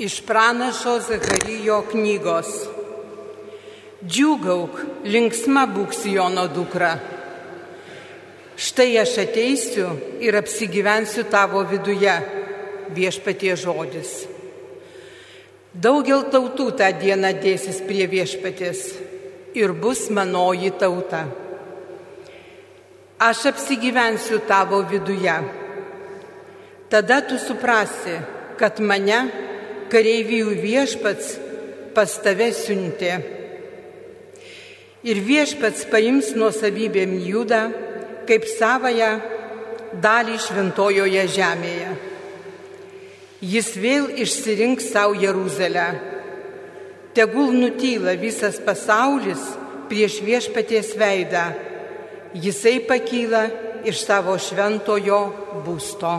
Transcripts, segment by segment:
Iš pranašo Zacharijo knygos. Džiūgauk, linksma būk Jono dukra. Štai aš ateisiu ir apsigyvensiu tavo viduje, viešpatie žodis. Daugel tautų tą dieną dėsis prie viešpatės ir bus manoji tauta. Aš apsigyvensiu tavo viduje. Tada tu suprasi, kad mane kareivijų viešpats pas tave siuntė. Ir viešpats paims nuo savybėm judą kaip savoją dalį šventojoje žemėje. Jis vėl išsirinks savo Jeruzalę. Tegul nutyla visas pasaulis prieš viešpaties veidą. Jisai pakyla iš savo šventojo būsto.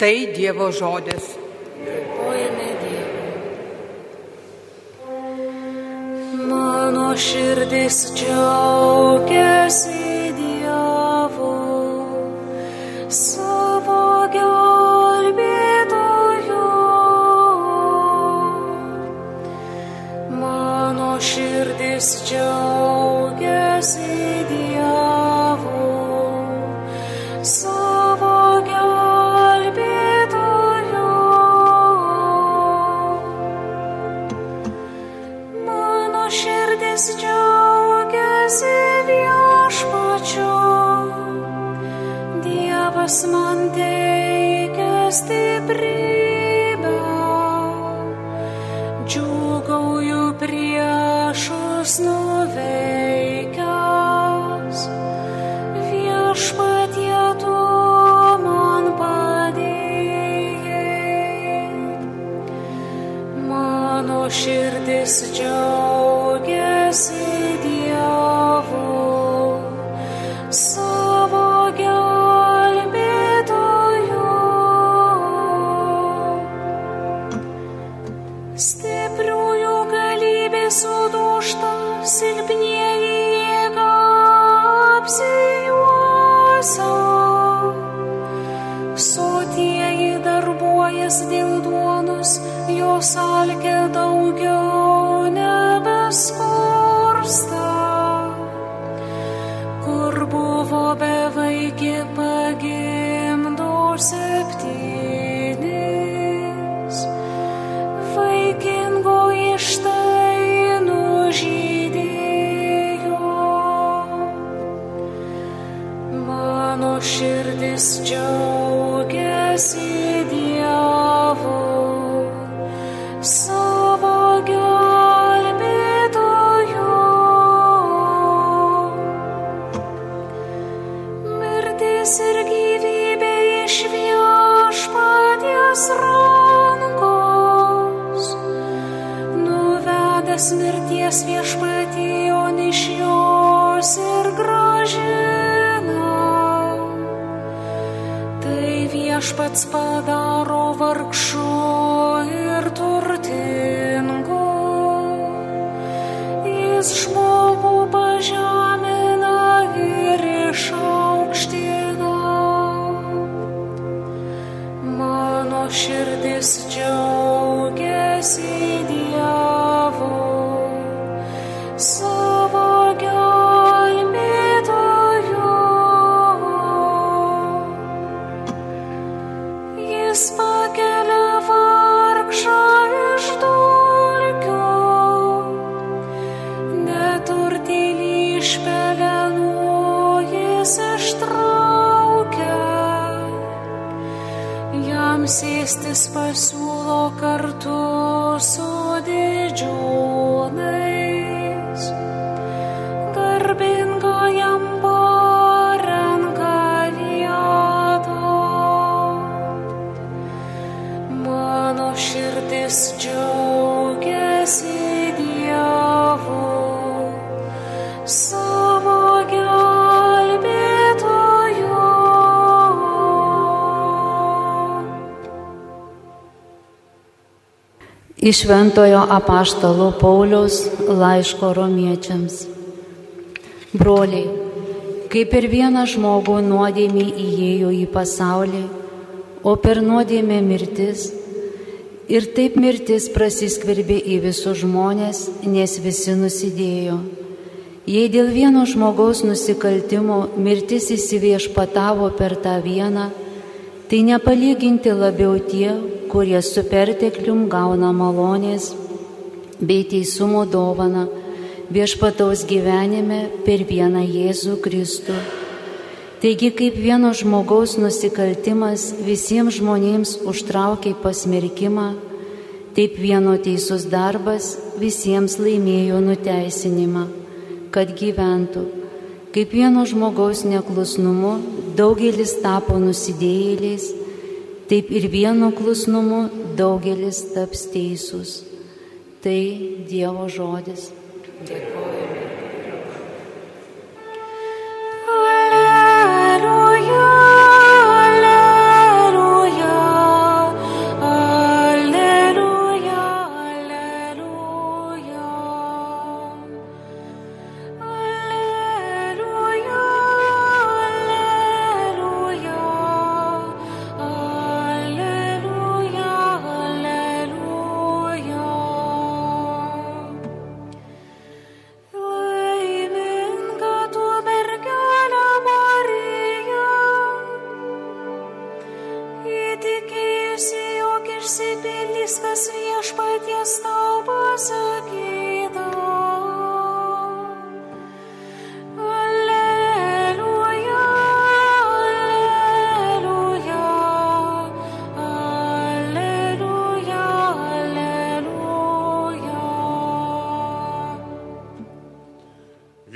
Tai Dievo žodis. Dėkojame širdis džiaugiasi Sotieji darbuojas dėl duonos, jos alkė daugiau nebeskursta. Kur buvo bevaikė pagimdo septynis, vaikingo ištai nužydėjo. Mano širdis džiaugiasi širdis džiaugiasi su Iš Šventojo apaštalo Pauliaus laiško romiečiams. Broliai, kaip per vieną žmogų nuodėmė įėjo į pasaulį, o per nuodėmę mirtis, Ir taip mirtis prasiskverbė į visus žmonės, nes visi nusidėjo. Jei dėl vieno žmogaus nusikaltimo mirtis įsiviešpatavo per tą vieną, tai nepalyginti labiau tie, kurie su perteklium gauna malonės bei teisumo dovana viešpataus gyvenime per vieną Jėzų Kristų. Taigi kaip vieno žmogaus nusikaltimas visiems žmonėms užtraukė pasmerkimą, taip vieno teisus darbas visiems laimėjo nuteisinimą, kad gyventų. Kaip vieno žmogaus neklusnumu daugelis tapo nusidėjėliais, taip ir vieno klusnumu daugelis taps teisūs. Tai Dievo žodis. Dėkuoju.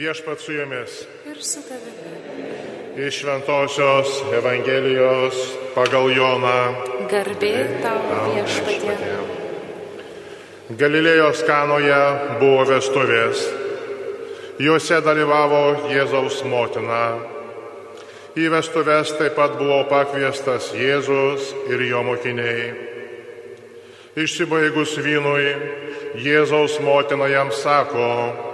Viešpat su jumis Ir su tavimi. iš Šventojios Evangelijos pagal Joną. Garbė tau viešpatie. Galilėjos kanoje buvo vestuvės. Juose dalyvavo Jėzaus motina. Į vestuvės taip pat buvo pakviestas Jėzus ir jo mokiniai. Išsibaigus vynui, Jėzaus motina jam sako,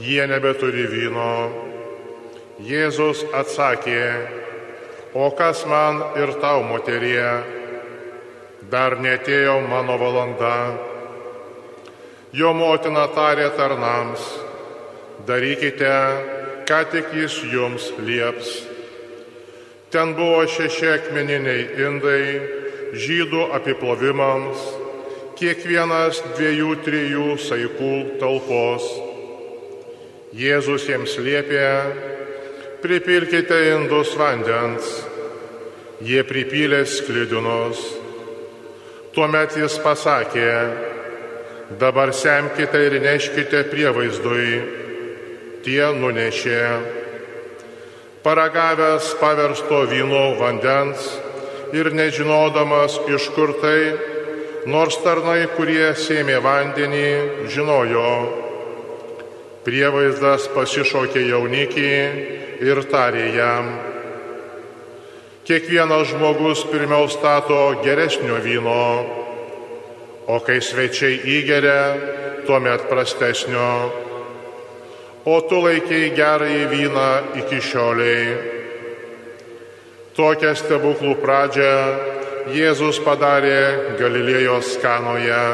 jie nebeturi vyno. Jėzus atsakė, o kas man ir tau, moterie, dar netėjo mano valanda. Jo motina tarė tarnams, darykite, ką tik jis jums lieps. Ten buvo šeši akmeniniai indai, žydų apiplovimams, kiekvienas dviejų, trijų saikų talpos. Jėzus jiems liepė, pripilkite indus vandens. Jie pripylė sklidinus. Tuomet jis pasakė, dabar semkite ir neškite prievaizdui. Tie nunešė. Paragavęs paversto vyno vandens ir nežinodamas iš kur tai, nors tarnai, kurie sėmė vandenį, žinojo. Prievaizdas pasišokė jaunikį ir tarė jam. Kiekvienas žmogus pirmiau stato geresnio vyno, o kai svečiai įgeria, tuomet prastesnio. O tu laikiai gerąjį vyną iki šioliai. Tokią stebuklų pradžią Jėzus padarė Galilėjos kanoje.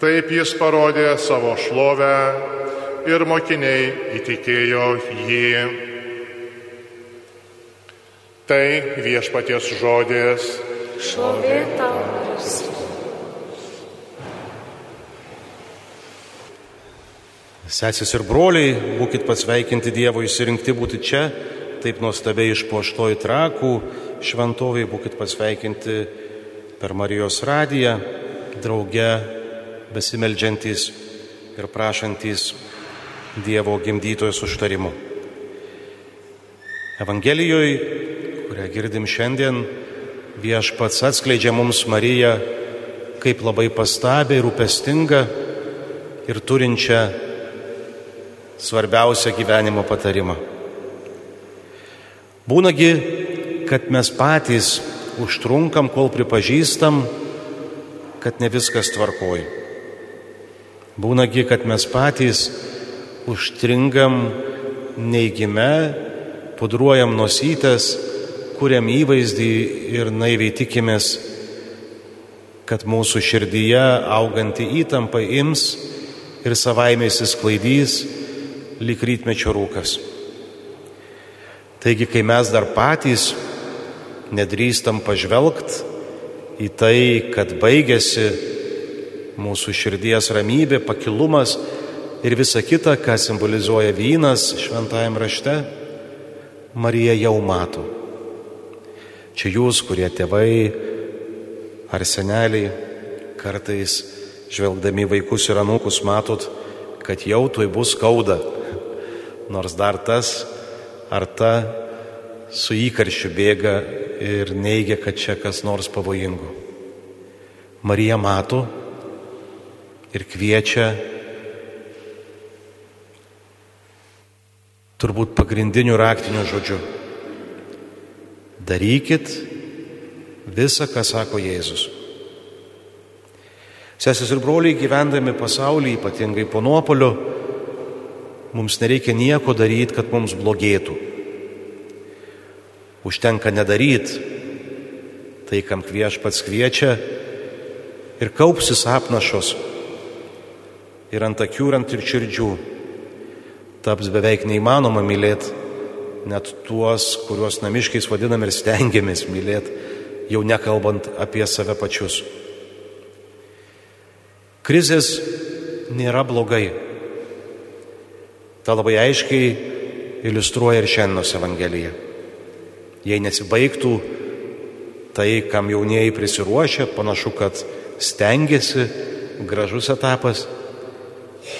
Taip jis parodė savo šlovę ir mokiniai įtikėjo jį. Tai viešpaties žodis. Šlovė tau. Sesis ir broliai, būkite pasveikinti Dievo įsirinkti būti čia, taip nuostabiai išpuoštoj trakų, šventoviai, būkite pasveikinti per Marijos radiją, drauge besimeldžiantys ir prašantys Dievo gimdytojos užtarimu. Evangelijoje, kurią girdim šiandien, viešpats atskleidžia mums Mariją kaip labai pastabę ir rūpestingą ir turinčią svarbiausią gyvenimo patarimą. Būnagi, kad mes patys užtrunkam, kol pripažįstam, kad ne viskas tvarkoji. Būnagi, kad mes patys užstringam neigime, pudruojam nosytės, kuriam įvaizdį ir naiviai tikimės, kad mūsų širdyje auganti įtampa ims ir savaime įsisklaidys lyg rytmečio rūkas. Taigi, kai mes dar patys nedrįstam pažvelgt į tai, kad baigėsi mūsų širdies ramybė, pakilumas ir visa kita, ką simbolizuoja vynas šventajame rašte, Marija jau mato. Čia jūs, kurie tėvai ar seneliai, kartais žvelgdami vaikus ir anūkus matot, kad jau tuoj bus skauda, nors dar tas ar ta su įkaršiu bėga ir neigia, kad čia kas nors pavojingo. Marija mato ir kviečia turbūt pagrindinių raktinių žodžių. Darykit visą, ką sako Jėzus. Sesės ir broliai gyvendami pasaulyje, ypatingai po nuopolio, mums nereikia nieko daryti, kad mums blogėtų. Užtenka nedaryti tai, kam viešpats kviečia ir kaupsis apnašos ir ant akių, ir ant ir širdžių taps beveik neįmanoma mylėti net tuos, kuriuos namiškiais vadinam ir stengiamės mylėti, jau nekalbant apie save pačius. Krizės nėra blogai. Ta labai aiškiai iliustruoja ir šiandienos Evangelija. Jei nesibaigtų tai, kam jaunieji prisiruošia, panašu, kad stengiasi, gražus etapas,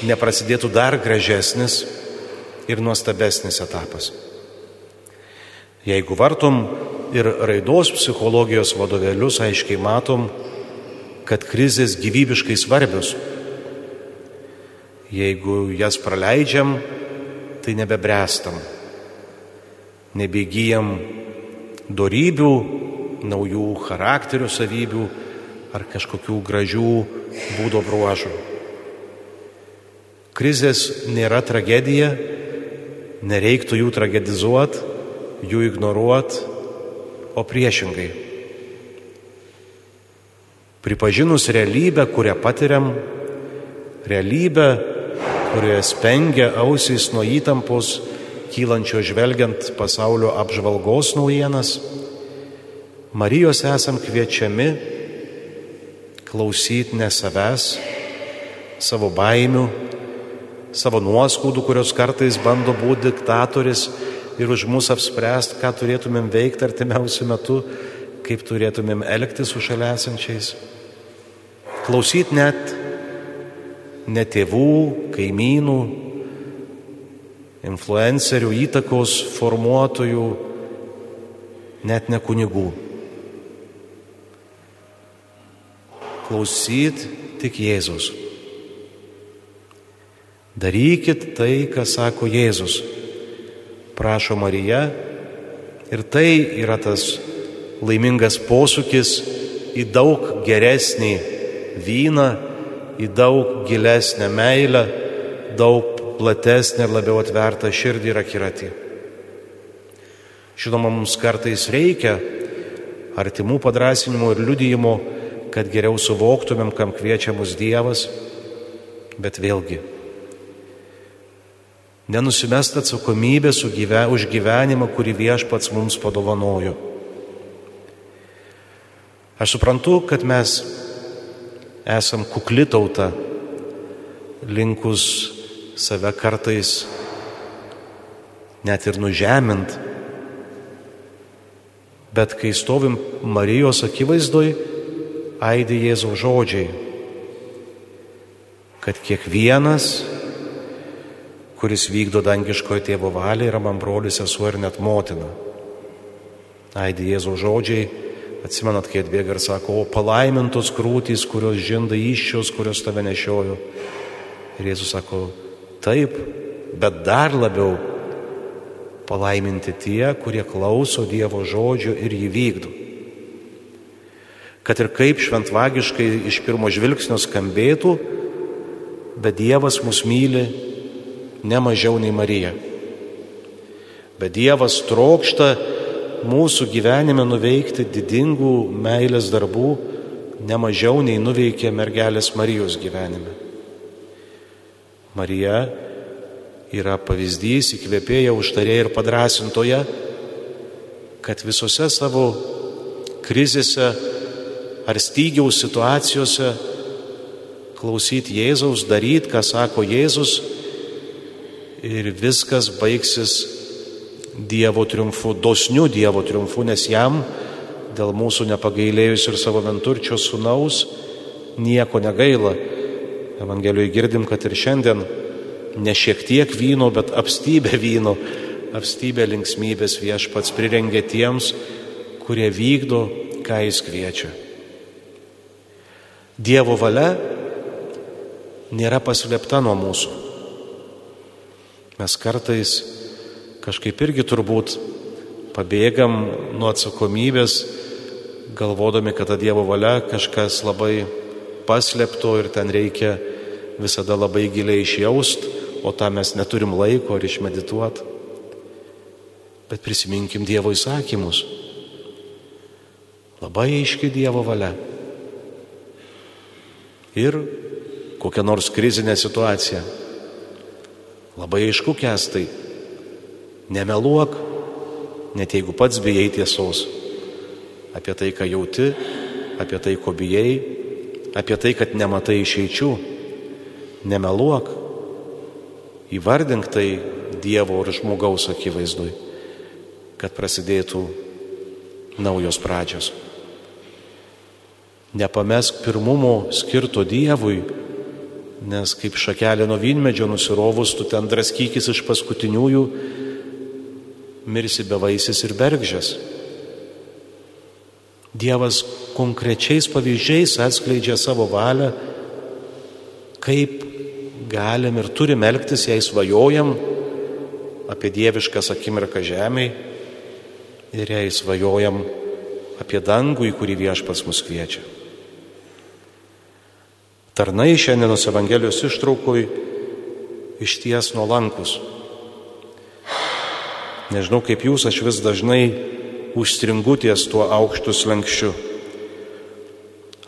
neprasidėtų dar gražesnis ir nuostabesnis etapas. Jeigu vartom ir raidos psichologijos vadovėlius, aiškiai matom, kad krizės gyvybiškai svarbios. Jeigu jas praleidžiam, tai nebebrestam, nebegyjam darybių, naujų charakterio savybių ar kažkokių gražių būdo bruožų. Krizės nėra tragedija, nereiktų jų tragedizuoti, jų ignoruoti, o priešingai. Pripažinus realybę, kurią patiriam, realybę, kurioje spengia ausys nuo įtampos, kylančio žvelgiant pasaulio apžvalgos naujienas, Marijos esam kviečiami klausyti ne savęs, savo baimių, savo nuoskaudų, kurios kartais bando būti diktatorius ir už mus apspręsti, ką turėtumėm veikti artimiausių metų, kaip turėtumėm elgtis su šalia esančiais. Klausyti net ne tėvų, kaimynų, influencerių, įtakos formuotojų, net ne kunigų. Klausyt tik Jėzus. Darykit tai, ką sako Jėzus, prašo Marija. Ir tai yra tas laimingas posūkis į daug geresnį vyną, į daug gilesnę meilę, daug platesnę ir labiau atvertą širdį ir akiratį. Žinoma, mums kartais reikia artimų padrasinimų ir liudijimų, kad geriau suvoktumėm, kam kviečia mus Dievas, bet vėlgi nenusimest atsakomybę gyve, už gyvenimą, kurį viešpats mums padovanojo. Aš suprantu, kad mes esam kukli tauta, linkus save kartais net ir nužemint. Bet kai stovim Marijos akivaizdoj, aidi Jėzaus žodžiai, kad kiekvienas kuris vykdo dangiškojo tėvo valią, yra man brolis, sesuo ir net motina. Aidi Jėzaus žodžiai, atsimenat, kai atbėga ir sako, o palaimintos krūtys, kurios žinda iššios, kurios tave nešiojo. Ir Jėzus sako, taip, bet dar labiau palaiminti tie, kurie klauso Dievo žodžio ir jį vykdo. Kad ir kaip šventvagiškai iš pirmo žvilgsnio skambėtų, bet Dievas mus myli ne mažiau nei Marija. Bet Dievas trokšta mūsų gyvenime nuveikti didingų meilės darbų, nemažiau nei nuveikė mergelės Marijos gyvenime. Marija yra pavyzdys, įkvėpėja, užtarėja ir padrasintoja, kad visose savo krizėse ar stygiaus situacijose klausyti Jėzaus, daryti, ką sako Jėzus ir viskas baigsis Dievo triumfu, dosniu Dievo triumfu, nes jam dėl mūsų nepagailėjus ir savo venturčio sunaus nieko negaila. Evangelijoje girdim, kad ir šiandien ne šiek tiek vyno, bet apstybę vyno, apstybę linksmybės viešpats prirengė tiems, kurie vykdo, ką jis kviečia. Dievo valia nėra paslėpta nuo mūsų. Mes kartais kažkaip irgi turbūt pabėgam nuo atsakomybės, galvodami, kad ta Dievo valia kažkas labai paslėpto ir ten reikia visada labai giliai išjaust, o tą mes neturim laiko ar išmedituot. Bet prisiminkim Dievo įsakymus. Labai aiški Dievo valia. Ir kokia nors krizinė situacija. Labai aišku kestai. Nemeluok, net jeigu pats bijai tiesos. Apie tai, ką jauti, apie tai, ko bijai, apie tai, kad nematai išeičių. Nemeluok. Įvardink tai Dievo ir žmogaus akivaizdui, kad prasidėtų naujos pradžios. Nepamesk pirmumo skirto Dievui, nes kaip šakelė nuo vynmedžio nusirovus, tu ten draskykis iš paskutiniųjų, mirsi bevaisis ir bergžės. Dievas konkrečiais pavyzdžiais atskleidžia savo valią, kaip galim ir turim elgtis, jei svajojam apie dieviškas akimirką žemėje ir jei svajojam apie dangų, į kurį viešpas mus kviečia. Tarnai šiandienos Evangelijos ištraukui iš ties nuolankus. Nežinau kaip jūs, aš vis dažnai užstringu ties tuo aukštu slengščiu.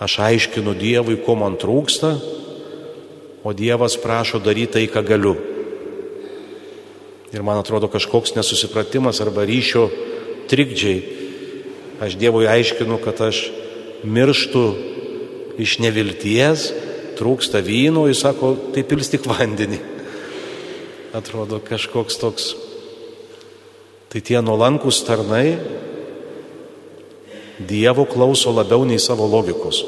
Aš aiškinu Dievui, ko man trūksta, o Dievas prašo daryti tai, ką galiu. Ir man atrodo kažkoks nesusipratimas arba ryšio trikdžiai. Aš Dievui aiškinu, kad aš mirštu iš nevilties, trūksta vyno, jis sako, tai pils tik vandenį. Atrodo kažkoks toks. Tai tie nuolankus tarnai Dievo klauso labiau nei savo logikos.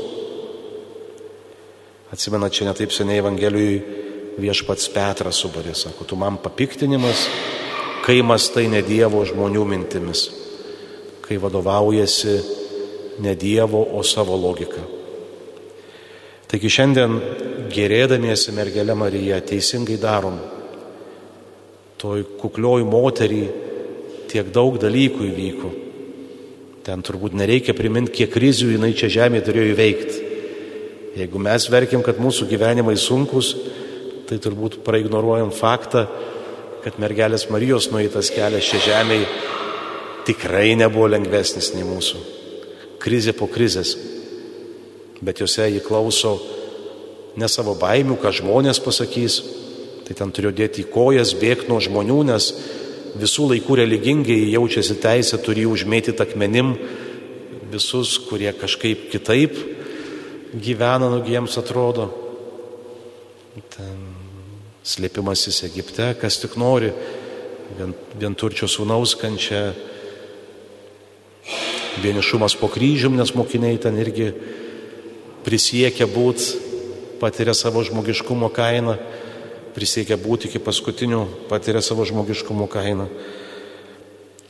Atsimena, čia netaip seniai Evangelijui viešpats Petras subarė, sako, tu man papiktinimas, kai mastai ne Dievo žmonių mintimis, kai vadovaujasi ne Dievo, o savo logika. Taigi šiandien gerėdamiesi mergelę Mariją teisingai darom. Toj kuklioj moterį tiek daug dalykų įvyko. Ten turbūt nereikia priminti, kiek krizių jinai čia žemėje turėjo įveikti. Jeigu mes verkim, kad mūsų gyvenimai sunkus, tai turbūt praignoruojam faktą, kad mergelės Marijos nueitas kelias čia žemėje tikrai nebuvo lengvesnis nei mūsų. Krizė po krizės. Bet juose jį klauso ne savo baimių, ką žmonės pasakys. Tai ten turiu dėti į kojas, bėgti nuo žmonių, nes visų laikų religingiai jaučiasi teisę, turi užmėtyti akmenim visus, kurie kažkaip kitaip gyvena, nugi jiems atrodo. Ten slėpimasis Egipte, kas tik nori, vien, vienturčio sūnaus kančia, vienišumas po kryžium, nes mokiniai ten irgi prisiekia būti, patiria savo žmogiškumo kainą prisiekia būti iki paskutinių, patiria savo žmogiškumo kainą.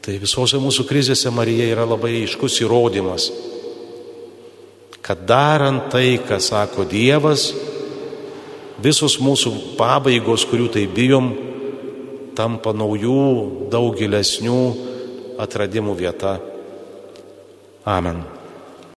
Tai visose mūsų krizėse Marija yra labai aiškus įrodymas, kad darant tai, ką sako Dievas, visos mūsų pabaigos, kurių tai bijom, tampa naujų, daug gilesnių atradimų vieta. Amen.